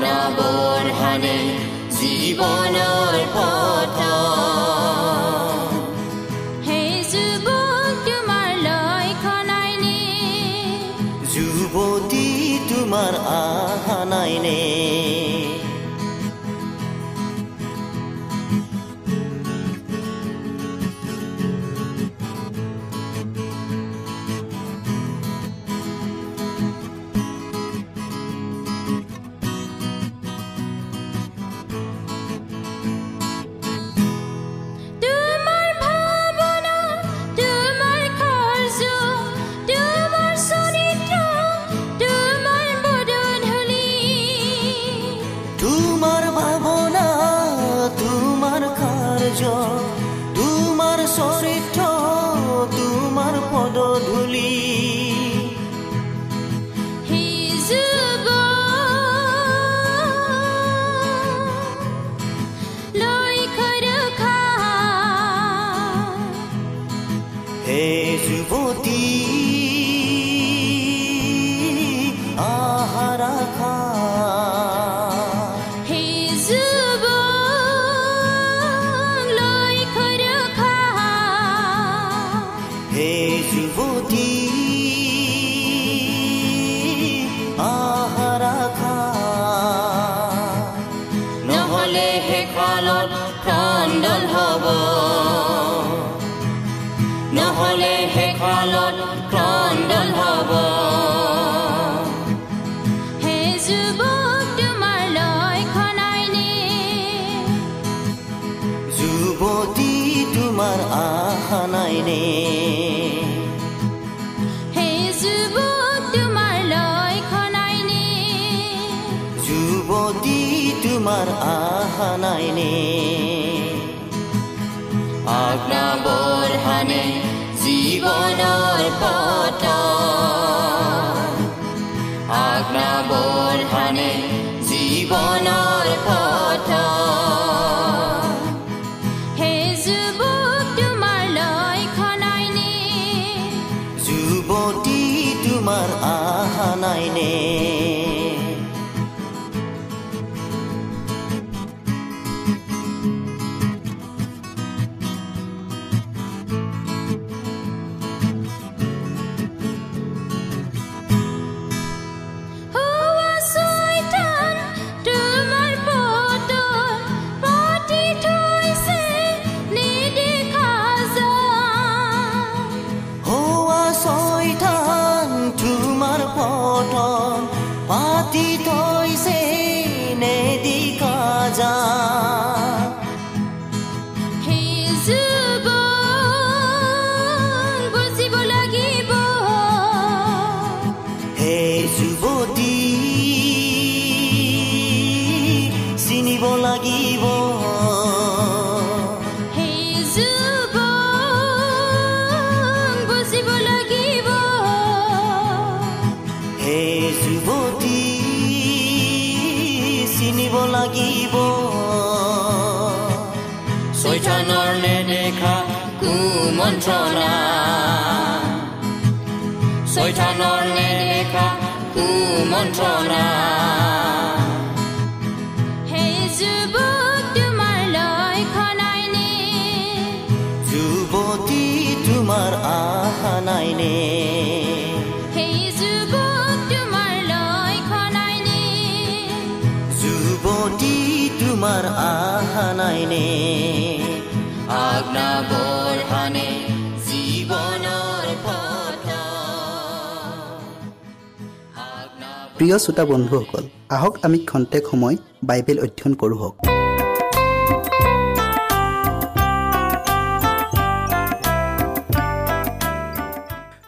برهنه زیبانال پاتا আশা নাইনে যুৱতী তোমাৰ আশা নাইনে আজ্ঞাবোৰ হানে জীৱনৰ পথ আজ্ঞাবোৰ হানে জীৱনৰ পথ কুমন্ত্ৰণা ছৈথানৰ নেদেখা কুমন্ত্ৰণা সেই যুৱক তোমাৰ লক্ষণাইনে যুৱতী তোমাৰ আশা নাইনে সেই যুৱক তোমাৰ লক্ষণাইনে যুৱতী তোমাৰ আশা নাইনে আজ্ঞা বৰহানে জীৱনৰ পথ আজ্ঞা প্ৰিয় শ্ৰোতা বন্ধুসকল আহক আমি খন্তেক সময় বাইবেল অধ্যয়ন কৰোঁ হওক।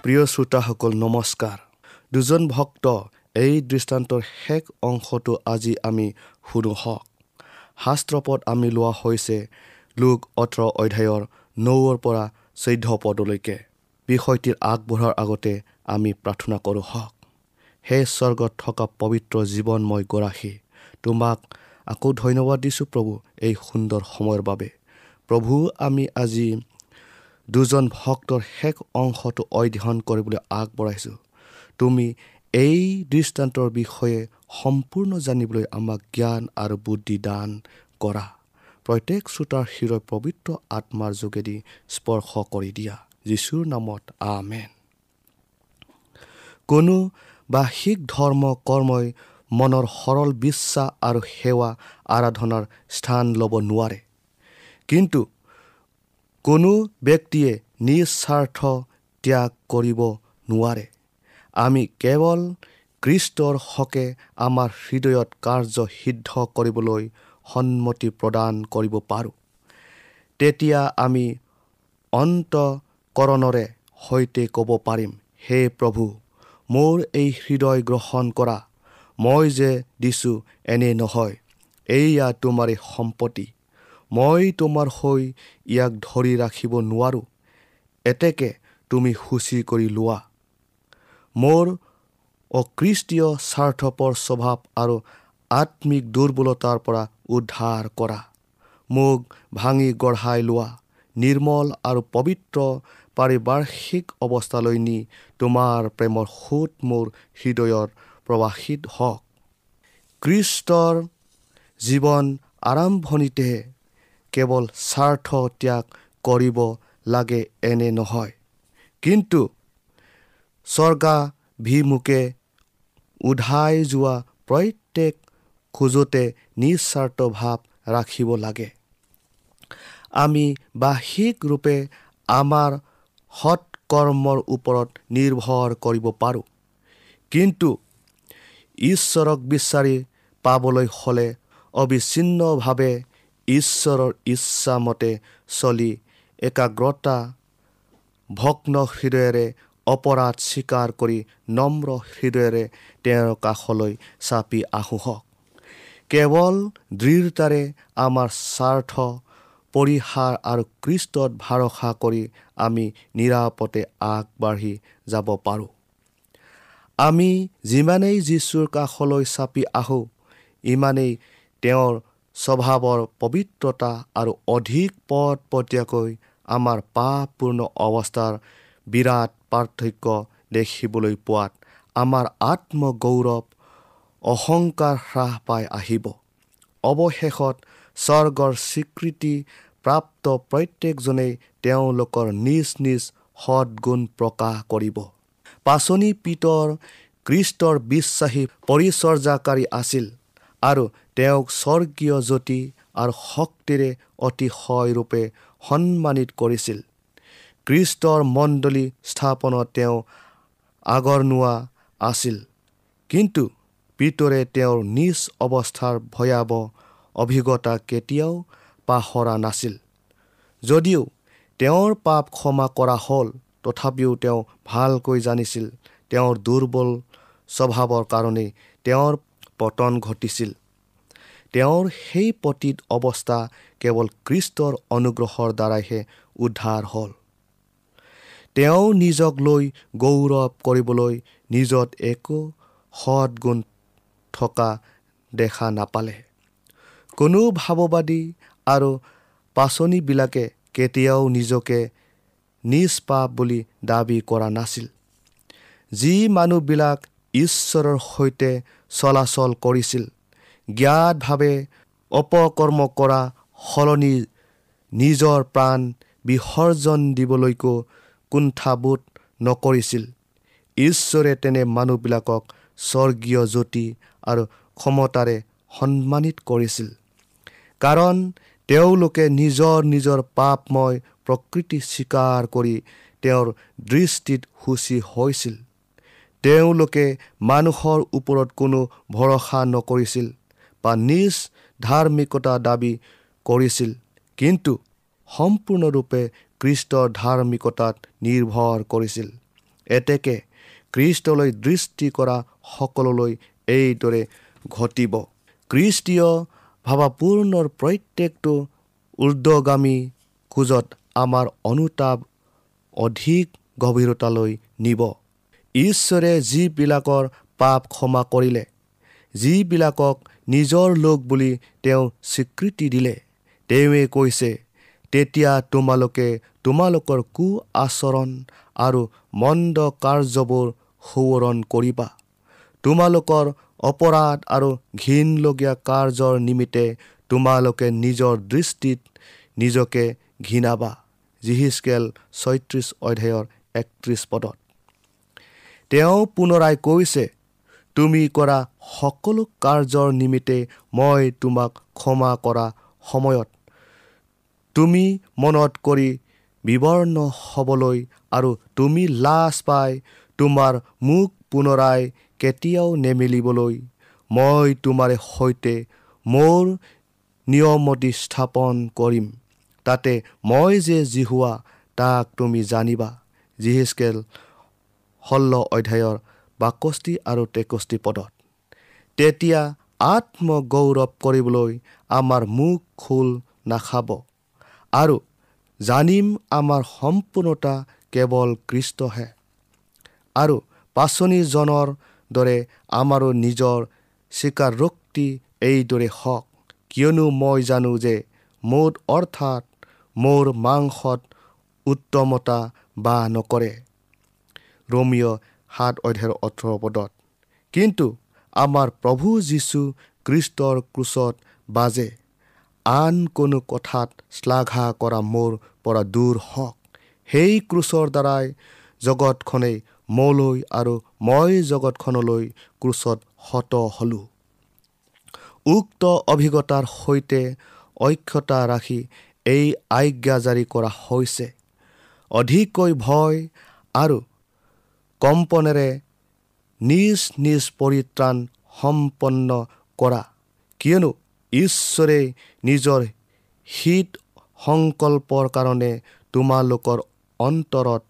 প্ৰিয় শ্ৰোতাসকল নমস্কাৰ। দুজন ভক্ত এই দৃষ্টান্তৰ শেষ অংশটো আজি আমি শুনো হওক। শাস্ত্ৰপদ আমি লোৱা হৈছে লোক ওঠৰ অধ্যায়ৰ নৌৰ পৰা চৈধ্য পদলৈকে বিষয়টিৰ আগবঢ়াৰ আগতে আমি প্ৰাৰ্থনা কৰোঁ হওক। সেই স্বৰ্গত থকা পবিত্ৰ জীৱনময় গৰাকী তোমাক আকৌ ধন্যবাদ দিছোঁ প্ৰভু এই সুন্দৰ সময়ৰ বাবে। প্ৰভু আমি আজি দুজন ভক্তৰ শেষ অংশটো অধ্যয়ন কৰিবলৈ আগবঢ়াইছোঁ। তুমি এই দৃষ্টান্তৰ বিষয়ে সম্পূৰ্ণ জানিবলৈ আমাক জ্ঞান আৰু বুদ্ধি দান কৰা। প্ৰত্যেক শ্ৰোতাৰ শিৰৰ পবিত্ৰ আত্মাৰ যোগেদি স্পৰ্শ কৰি দিয়া। যীশুৰ নামত আমেন। কোনো বাহিক ধৰ্ম কৰ্মই মনৰ সৰল বিশ্বাস আৰু সেৱা আৰাধনাৰ স্থান ল'ব নোৱাৰে। কিন্তু কোনো ব্যক্তিয়ে নিস্বাৰ্থ ত্যাগ কৰিব নোৱাৰে। আমি কেৱল কৃষ্টৰ হকে আমাৰ হৃদয়ত কাৰ্য সিদ্ধ কৰিবলৈ সন্মতি প্ৰদান কৰিব পাৰোঁ। তেতিয়া আমি অন্তকৰণৰে সৈতে ক'ব পাৰিম হে প্ৰভু মোৰ এই হৃদয় গ্ৰহণ কৰা মই যে দিছোঁ এনে নহয় এইয়া তোমাৰে সম্পত্তি। মই তোমাৰ হৈ ইয়াক ধৰি ৰাখিব নোৱাৰোঁ এতেকে তুমি সূচী কৰি লোৱা। মোৰ অকৃষ্টীয় স্বাৰ্থপৰ স্বভাৱ আৰু আত্মিক দুৰ্বলতাৰ পৰা উদ্ধাৰ কৰা। মোক ভাঙি গঢ়াই লোৱা নিৰ্মল আৰু পবিত্ৰ পাৰিপাৰ্শ্বিক অৱস্থালৈ নি তোমাৰ প্ৰেমৰ সোঁত মোৰ হৃদয়ত প্ৰৱাসিত হওক। কৃষ্টৰ জীৱন আৰম্ভণিতেহে কেৱল স্বাৰ্থ ত্যাগ কৰিব লাগে এনে নহয়। কিন্তু স্বৰ্গাভিমুখে উধাই যোৱা প্ৰত্যেক খোজতে নিস্বাৰ্থ ভাৱ ৰাখিব লাগে। আমি বাহিক ৰূপে আমাৰ সৎকৰ্মৰ ওপৰত নিৰ্ভৰ কৰিব পাৰোঁ। কিন্তু ঈশ্বৰক বিচাৰি পাবলৈ হ'লে অবিচ্ছিন্নভাৱে ঈশ্বৰৰ ইচ্ছামতে চলি একাগ্ৰতা ভগ্ন হৃদয়েৰে অপৰাধ স্বীকাৰ কৰি নম্ৰ হৃদয়েৰে তেওঁৰ কাষলৈ চাপি আহোঁ হওক কেৱল দৃঢ়তাৰে আমাৰ স্বাৰ্থ পৰিহাৰ আৰু কৃষ্টত ভৰসা কৰি আমি নিৰাপদে আগবাঢ়ি যাব পাৰোঁ। আমি যিমানেই যীশুৰ কাষলৈ চাপি আহোঁ ইমানেই তেওঁৰ স্বভাৱৰ পবিত্ৰতা আৰু অধিক পদ পটীয়াকৈ আমাৰ পাপপূৰ্ণ অৱস্থাৰ বিৰাট পাৰ্থক্য দেখিবলৈ পোৱাত আমাৰ আত্মগৌৰৱ অহংকাৰ হ্ৰাস পাই আহিব। অৱশেষত স্বৰ্গৰ স্বীকৃতি প্ৰাপ্ত প্ৰত্যেকজনেই তেওঁলোকৰ নিজ নিজ সৎগুণ প্ৰকাশ কৰিব। পাচনি পিতৰ কৃষ্টৰ বিশ্বাসী পৰিচৰ্যাকাৰী আছিল আৰু তেওঁক স্বৰ্গীয় জ্যোতি আৰু শক্তিৰে অতিশয়ৰূপে সন্মানিত কৰিছিল। কৃষ্টৰ মণ্ডলী স্থাপনত তেওঁ আগৰনুৱা আছিল। কিন্তু পিতৰে তেওঁৰ নিজ অৱস্থাৰ ভয়াৱহ অভিজ্ঞতা কেতিয়াও পাহৰা নাছিল। যদিও তেওঁৰ পাপ ক্ষমা কৰা হ'ল তথাপিও তেওঁ ভালকৈ জানিছিল তেওঁৰ দুৰ্বল স্বভাৱৰ কাৰণেই তেওঁৰ পতন ঘটিছিল। তেওঁৰ সেই পতীত অৱস্থা কেৱল কৃষ্টৰ অনুগ্ৰহৰ দ্বাৰাইহে উদ্ধাৰ হ'ল। তেওঁ নিজক লৈ গৌৰৱ কৰিবলৈ নিজত একো সৎগুণ থকা দেখা নাপালে। কোনো ভাৱবাদী আৰু পাচনিবিলাকে কেতিয়াও নিজকে নিষ্পাপ বুলি দাবী কৰা নাছিল। যি মানুহবিলাক ঈশ্বৰৰ সৈতে চলাচল কৰিছিল জ্ঞাতভাৱে অপকৰ্ম কৰা সলনি নিজৰ প্ৰাণ বিসৰ্জন দিবলৈকো কুণ্ঠাবোধ নকৰিছিল। ঈশ্বৰে তেনে মানুহবিলাকক স্বৰ্গীয় জ্যোতি আৰু ক্ষমতাৰে সন্মানিত কৰিছিল। কাৰণ তেওঁলোকে নিজৰ নিজৰ পাপময় প্ৰকৃতি স্বীকাৰ কৰি তেওঁৰ দৃষ্টিত সূচী হৈছিল। তেওঁলোকে মানুহৰ ওপৰত কোনো ভৰসা নকৰিছিল বা নিজ ধাৰ্মিকতা দাবী কৰিছিল। কিন্তু সম্পূৰ্ণৰূপে খ্ৰীষ্টৰ ধাৰ্মিকতাত নিৰ্ভৰ কৰিছিল। এতেকে খ্ৰীষ্টলৈ দৃষ্টি কৰা সকললৈ এইদৰে ঘটিব। খ্ৰীষ্টীয় ভাৱাপূৰ্ণৰ প্ৰত্যেকটো ঊৰ্ধগামী খোজত আমাৰ অনুতাপ অধিক গভীৰতালৈ নিব। ঈশ্বৰে যিবিলাকৰ পাপ ক্ষমা কৰিলে যিবিলাকক নিজৰ লোক বুলি তেওঁ স্বীকৃতি দিলে তেওঁৱে কৈছে তেতিয়া তোমালোকে তোমালোকৰ কু আচৰণ আৰু মন্দ কাৰ্যবোৰ সোঁৱৰণ কৰিবা। তোমালোকৰ অপৰাধ আৰু ঘীনলগীয়া কাৰ্যৰ নিমিত্তে তোমালোকে নিজৰ দৃষ্টিত নিজকে ঘৃণাবা জিহিচকেল ছয়ত্ৰিছ অধ্যায়ৰ একত্ৰিছ পদত। তেওঁ পুনৰাই কৈছে তুমি কৰা সকলো কাৰ্যৰ নিমিত্তে মই তোমাক ক্ষমা কৰা সময়ত তুমি মনত কৰি বিৱৰ্ণ হ'বলৈ আৰু তুমি লাজ পাই তোমাৰ মুখ পুনৰাই কেতিয়াও নেমেলিবলৈ মই তোমাৰে সৈতে মোৰ নিয়মতি স্থাপন কৰিম। তাতে মই যে জিহুৱা তাক তুমি জানিবা। জিহিচকেল ষোল্ল অধ্যায়ৰ বাকষ্ঠি আৰু তেষষ্ঠি পদত। তেতিয়া আত্মগৌৰৱ কৰিবলৈ আমাৰ মুখ খোল নাখাব আৰু জানিম আমাৰ সম্পূৰ্ণতা কেৱল কৃষ্টহে। আৰু পাচনিজনৰ দৰে আমাৰো নিজৰ স্বীকাৰোক্তি এইদৰে হওক। কিয়নো মই জানো যে মোৰ অৰ্থাৎ মোৰ মাংসত উত্তমতা বা নকৰে। ৰমিঅ' সাত অধ্যায়ৰ ওঠৰ পদত কিন্তু আমাৰ প্ৰভু যীশু খ্ৰীষ্টৰ ক্ৰুচত বাজে। আন কোনো কথাত শ্লাঘা কৰা মোৰ পৰা দূৰ হওক। সেই ক্ৰুচৰ দ্বাৰাই জগতখনেই মোলৈ আৰু মই জগতখনলৈ ক্ৰুচত হত হ'লোঁ। উক্ত অভিজ্ঞতাৰ সৈতে ঐক্যতা ৰাখি এই আজ্ঞা জাৰি কৰা হৈছে। অধিককৈ ভয় আৰু কম্পনেৰে নিজ নিজ পৰিত্ৰাণ সম্পন্ন কৰা কিয়নো ঈশ্বৰে নিজৰ হিত সংকল্পৰ কাৰণে তোমালোকৰ অন্তৰত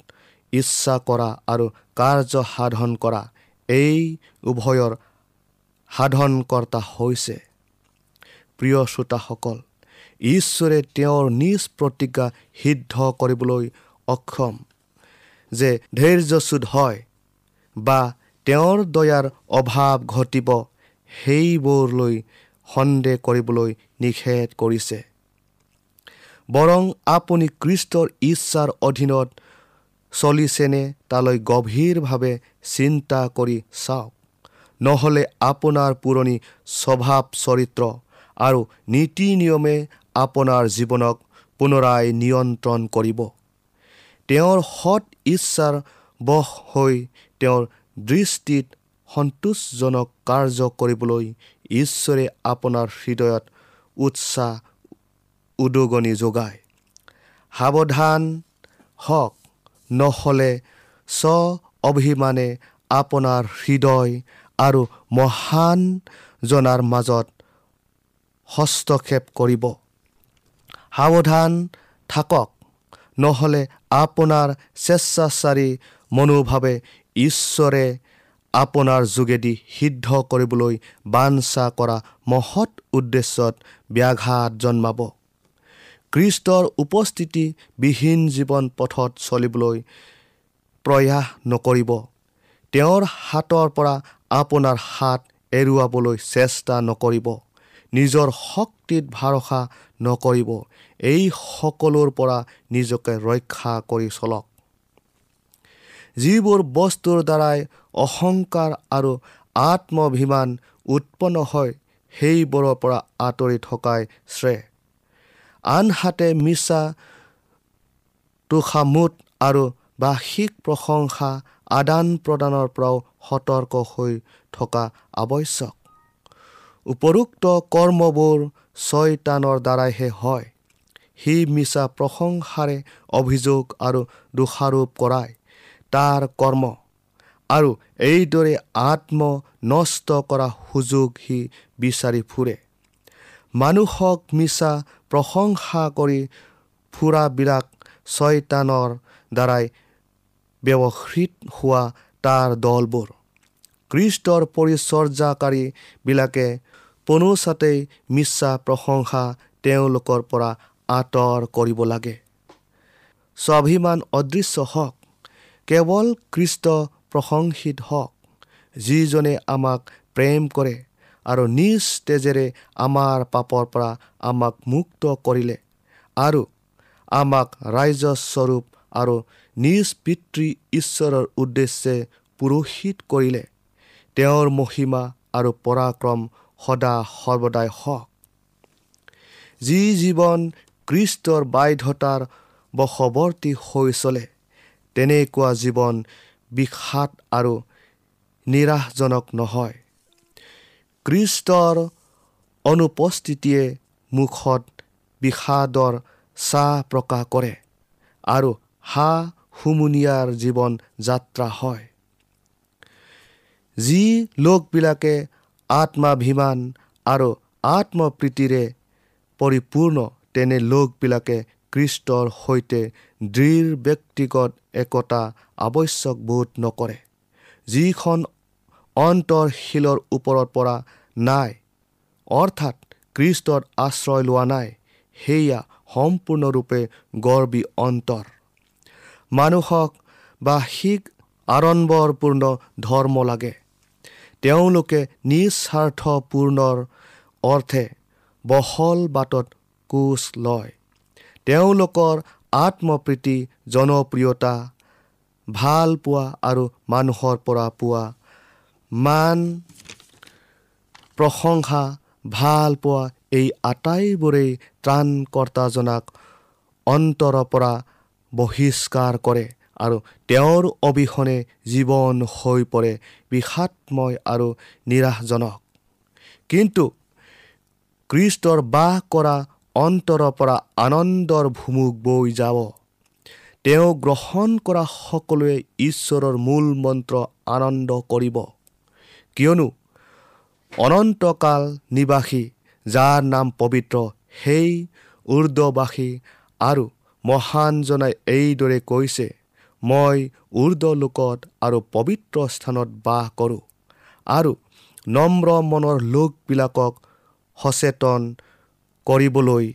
ইচ্ছা কৰা আৰু কাৰ্য সাধন কৰা। এই উভয়ৰ সাধনকৰ্তা হৈছে প্ৰিয় শ্ৰোতাসকল ঈশ্বৰে তেওঁৰ নিজ প্ৰতিজ্ঞা সিদ্ধ কৰিবলৈ অক্ষম যে ধৈৰ্যচ্যুত হয় বা তেওঁৰ দয়াৰ অভাৱ ঘটিব সেইবোৰলৈ সন্দেহ কৰিবলৈ নিষেধ কৰিছে। বৰং আপুনি খ্ৰীষ্টৰ ইচ্ছাৰ অধীনত চলিছেনে তালৈ গভীৰভাৱে চিন্তা কৰি চাওক। নহ'লে আপোনাৰ পুৰণি স্বভাৱ চৰিত্ৰ আৰু নীতি নিয়মে আপোনাৰ জীৱনক পুনৰাই নিয়ন্ত্ৰণ কৰিব। তেওঁৰ সৎ ইচ্ছাৰ বশ হৈ তেওঁৰ দৃষ্টিত সন্তোষজনক কাৰ্য কৰিবলৈ ঈশ্বৰে আপোনাৰ হৃদয়ত উৎসাহ উদগনি যোগায়। সাৱধান হওক। নহ'লে স্ব অভিমানে আপোনাৰ হৃদয় আৰু মহান জনাৰ মাজত হস্তক্ষেপ কৰিব। সাৱধান থাকক নহ'লে আপোনাৰ স্বেচ্ছাচাৰী মনোভাৱে ঈশ্বৰে আপোনাৰ যোগেদি সিদ্ধ কৰিবলৈ বাঞ্ছা কৰা মহৎ উদ্দেশ্যত ব্যাঘাত জন্মাব। খ্ৰীষ্টৰ উপস্থিতিবিহীন জীৱন পথত চলিবলৈ প্ৰয়াস নকৰিব। তেওঁৰ হাতৰ পৰা আপোনাৰ হাত এৰুৱাবলৈ চেষ্টা নকৰিব। নিজৰ শক্তিত ভৰসা নকৰিব। এই সকলোৰ পৰা নিজকে ৰক্ষা কৰি চলক। যিবোৰ বস্তুৰ দ্বাৰাই অহংকাৰ আৰু আত্মভিমান উৎপন্ন হয় সেইবোৰৰ পৰা আঁতৰি থকাই শ্ৰেয়। আনহাতে মিছা তোষামোদ আৰু বাৰ্ষিক প্ৰশংসা আদান প্ৰদানৰ পৰাও সতৰ্ক হৈ থকা আৱশ্যক। উপৰোক্ত কৰ্মবোৰ ছয়তানৰ দ্বাৰাইহে হয়। সি মিছা প্ৰশংসাৰে অভিযোগ আৰু দোষাৰোপ কৰাই তাৰ কৰ্ম আৰু এইদৰে আত্ম নষ্ট কৰা সুযোগ সি বিচাৰি ফুৰে। মানুহক মিছা প্ৰশংসা কৰি ফুৰাবিলাক ছয়তানৰ দ্বাৰাই ব্যৱহৃত হোৱা তাৰ দলবোৰ। কৃষ্টৰ পৰিচৰ্যাকাৰীবিলাকে পোনোচাতেই মিছা প্ৰশংসা তেওঁলোকৰ পৰা আঁতৰ কৰিব লাগে। স্বাভিমান অদৃশ্য হওক কেৱল কৃষ্ট প্ৰশংসিত হওক যিজনে আমাক প্ৰেম কৰে আৰু নিজ তেজেৰে আমাৰ পাপৰ পৰা আমাক মুক্ত কৰিলে আৰু আমাক ৰাজ্যস্বৰূপ আৰু নিজ পিতৃ ঈশ্বৰৰ উদ্দেশ্যে পুৰোহিত কৰিলে। তেওঁৰ মহিমা আৰু পৰাক্ৰম সদা সৰ্বদাই হওক। যি জীৱন কৃষ্টৰ বাধ্যতাৰ বশৱৰ্তী হৈ চলে তেনেকুৱা জীৱন বিষাদ আৰু নিৰাশজনক নহয়। কৃষ্টৰ অনুপস্থিতিয়ে মুখত বিষাদৰ চাহ প্ৰকাশ কৰে আৰু হা হুমুনিয়াৰ জীৱন যাত্ৰা হয়। যি লোকবিলাকে আত্মাভিমান আৰু আত্মপ্ৰীতিৰে পৰিপূৰ্ণ তেনে লোকবিলাকে কৃষ্টৰ সৈতে দৃঢ় ব্যক্তিগত একতা আৱশ্যক বোধ নকৰে। যিখন অন্তৰশীলৰ ওপৰত পৰা নাই। অৰ্থাৎ কৃষ্টত আশ্ৰয় লোৱা নাই। সেয়া সম্পূৰ্ণৰূপে গৰ্বী অন্তৰ। মানুহক বাৰ্ষিক আড়ম্বৰপূৰ্ণ ধৰ্ম লাগে। তেওঁলোকে নিস্বাৰ্থপূৰ্ণৰ অৰ্থে বহল বাটত কোচ লয়। তেওঁলোকৰ আত্মপ্ৰীতি জনপ্ৰিয়তা ভাল পোৱা আৰু মানুহৰ পৰা পোৱা মান প্ৰশংসা ভাল পোৱা এই আটাইবোৰেই ত্ৰাণকৰ্তাজনাক অন্তৰৰ পৰা বহিষ্কাৰ কৰে আৰু তেওঁৰ অবিহনে জীৱন হৈ পৰে বিষাদময় আৰু নিৰাশজনক। কিন্তু কৃষ্টৰ বাস কৰা অন্তৰৰ পৰা আনন্দৰ ভুমুক বৈ যাব। তেওঁ গ্ৰহণ কৰা সকলোৱে ঈশ্বৰৰ মূল মন্ত্ৰ আনন্দ কৰিব। কিয়নো অনন্তকাল নিবাসী যাৰ নাম পবিত্ৰ সেই উৰ্দবাসী আৰু মহানজনাই এইদৰে কৈছে মই উৰ্দলোকত আৰু পবিত্ৰ স্থানত বাস কৰোঁ আৰু নম্ৰ মনৰ লোকবিলাকক সচেতন কৰিবলৈ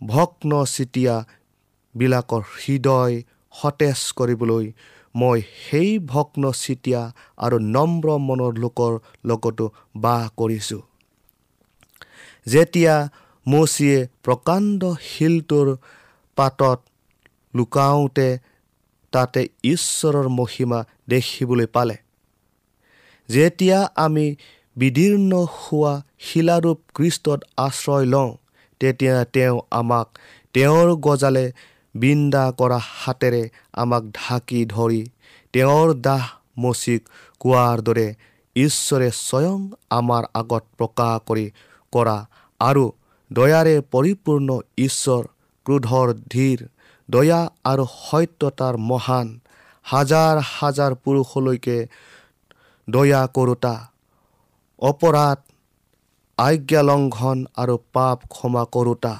ভগ্ন চিটিয়াবিলাকৰ হৃদয় সতেজ কৰিবলৈ মই সেই ভগ্ন চিটিয়া আৰু নম্ৰ মনৰ লোকৰ লগতো বাস কৰিছোঁ। যেতিয়া মচিয়ে প্ৰকাণ্ড শিলটোৰ পাতত লুকাওঁতে তাতে ঈশ্বৰৰ মহিমা দেখিবলৈ পালে। যেতিয়া আমি বিদীৰ্ণ হোৱা শিলাৰূপ কৃষ্টত আশ্ৰয় লওঁ তেতিয়া তেওঁ আমাক তেওঁৰ গজালে বিন্দা কৰা হাতেৰে আমাক ঢাকি ধৰি তেওঁৰ দাহ মচিক কোৱাৰ দৰে ঈশ্বৰে স্বয়ং আমাৰ আগত প্ৰকাশ কৰি কৰা আৰু দয়াৰে পৰিপূৰ্ণ ঈশ্বৰ ক্ৰোধৰ ধীৰ দয়া আৰু সত্যতাৰ মহান হাজাৰ হাজাৰ পুৰুষলৈকে দয়া কৰোতা অপৰাধ আজ্ঞালংঘন আৰু পাপ ক্ষমা কৰোতা।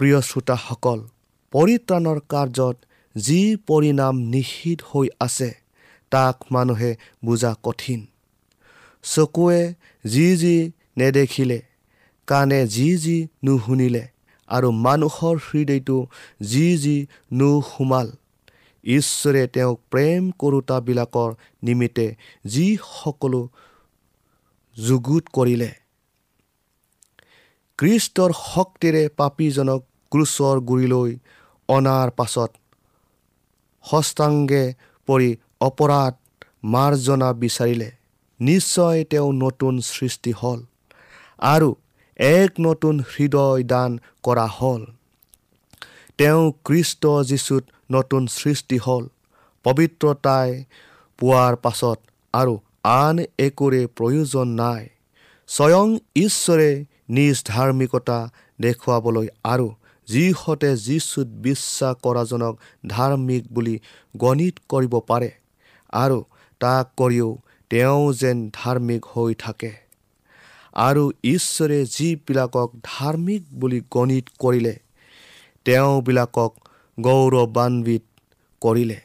প্ৰিয় শ্ৰোতাসকল পৰিত্ৰাণৰ কাৰ্যত যি পৰিণাম নিহিত হৈ আছে তাক মানুহে বুজা কঠিন। চকুৱে যি যি নেদেখিলে কাণে যি যি নুশুনিলে আৰু মানুহৰ হৃদয়টো যি যি নুসুমাল ঈশ্বৰে তেওঁক প্ৰেম কৰোতাবিলাকৰ নিমিত্তে যি সকলো যুগুত কৰিলে। খ্ৰীষ্টৰ শক্তিৰে পাপীজনক ক্ৰুচৰ গুৰিলৈ অনাৰ পাছত হস্তাংগে পৰি অপৰাধ মাৰ্জনা বিচাৰিলে। নিশ্চয় তেওঁ নতুন সৃষ্টি হ'ল আৰু এক নতুন হৃদয় দান কৰা হ'ল। তেওঁ খ্ৰীষ্ট যীশুত নতুন সৃষ্টি হ'ল পবিত্ৰতাই পোৱাৰ পাছত আৰু আন একোৰে প্ৰয়োজন নাই। স্বয়ং ঈশ্বৰে নিজ ধাৰ্মিকতা দেখুৱাবলৈ আৰু যিহঁতে যীশুত বিশ্বাস কৰাজনক ধাৰ্মিক বুলি গণিত কৰিব পাৰে আৰু তাক কৰিও তেওঁ যেন ধাৰ্মিক হৈ থাকে। আৰু ঈশ্বৰে যিবিলাকক ধাৰ্মিক বুলি গণিত কৰিলে তেওঁবিলাকক গৌৰৱান্বিত কৰিলে।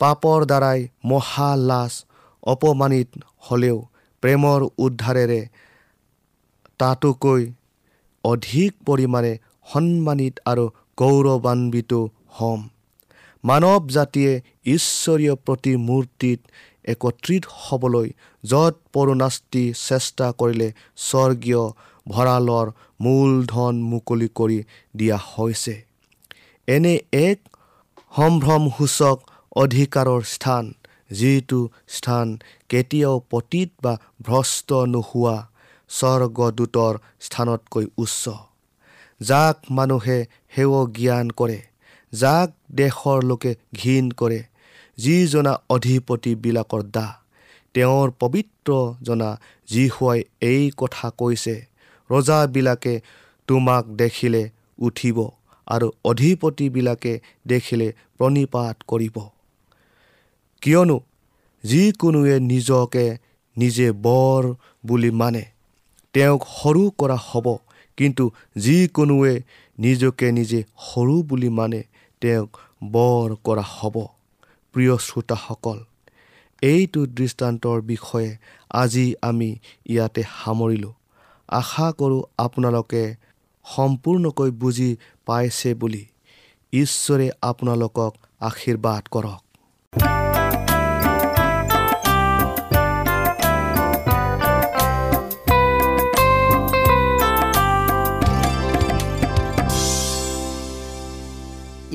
পাপৰ দ্বাৰাই মহা লাজ অপমানিত হ'লেও প্ৰেমৰ উদ্ধাৰেৰে তাতোকৈ অধিক পৰিমাণে সন্মানিত আৰু গৌৰৱান্বিত হ'ম। মানৱ জাতিয়ে ঈশ্বৰীয় প্ৰতিমূৰ্তিত একত্ৰিত হ'বলৈ য'ত পৰুণাস্তি চেষ্টা কৰিলে স্বৰ্গীয় ভঁৰালৰ মূলধন মুকলি কৰি দিয়া হৈছে। এনে এক সম্ভ্ৰমসূচক অধিকাৰৰ স্থান যিটো স্থান কেতিয়াও পতীত বা ভ্ৰষ্ট নোহোৱা স্বৰ্গদূতৰ স্থানতকৈ উচ্চ। যাক মানুহে সেৱ জ্ঞান কৰে যাক দেশৰ লোকে ঘীন কৰে যিজনা অধিপতিবিলাকৰ দা তেওঁৰ পবিত্ৰ জনা যীশুৱাই এই কথা কৈছে ৰজাবিলাকে তোমাক দেখিলে উঠিব আৰু অধিপতিবিলাকে দেখিলে প্ৰণিপাত কৰিব। কিয়নো যিকোনোৱে নিজকে নিজে বৰ বুলি মানে তেওঁক সৰু কৰা হ'ব কিন্তু যিকোনোৱে নিজকে নিজে সৰু বুলি মানে তেওঁক বৰ কৰা হ'ব। প্ৰিয় শ্ৰোতাসকল এইটো দৃষ্টান্তৰ বিষয়ে আজি আমি ইয়াতে সামৰিলোঁ। আশা কৰোঁ আপোনালোকে সম্পূৰ্ণকৈ বুজি পাইছে বুলি। ঈশ্বৰে আপোনালোকক আশীৰ্বাদ কৰক।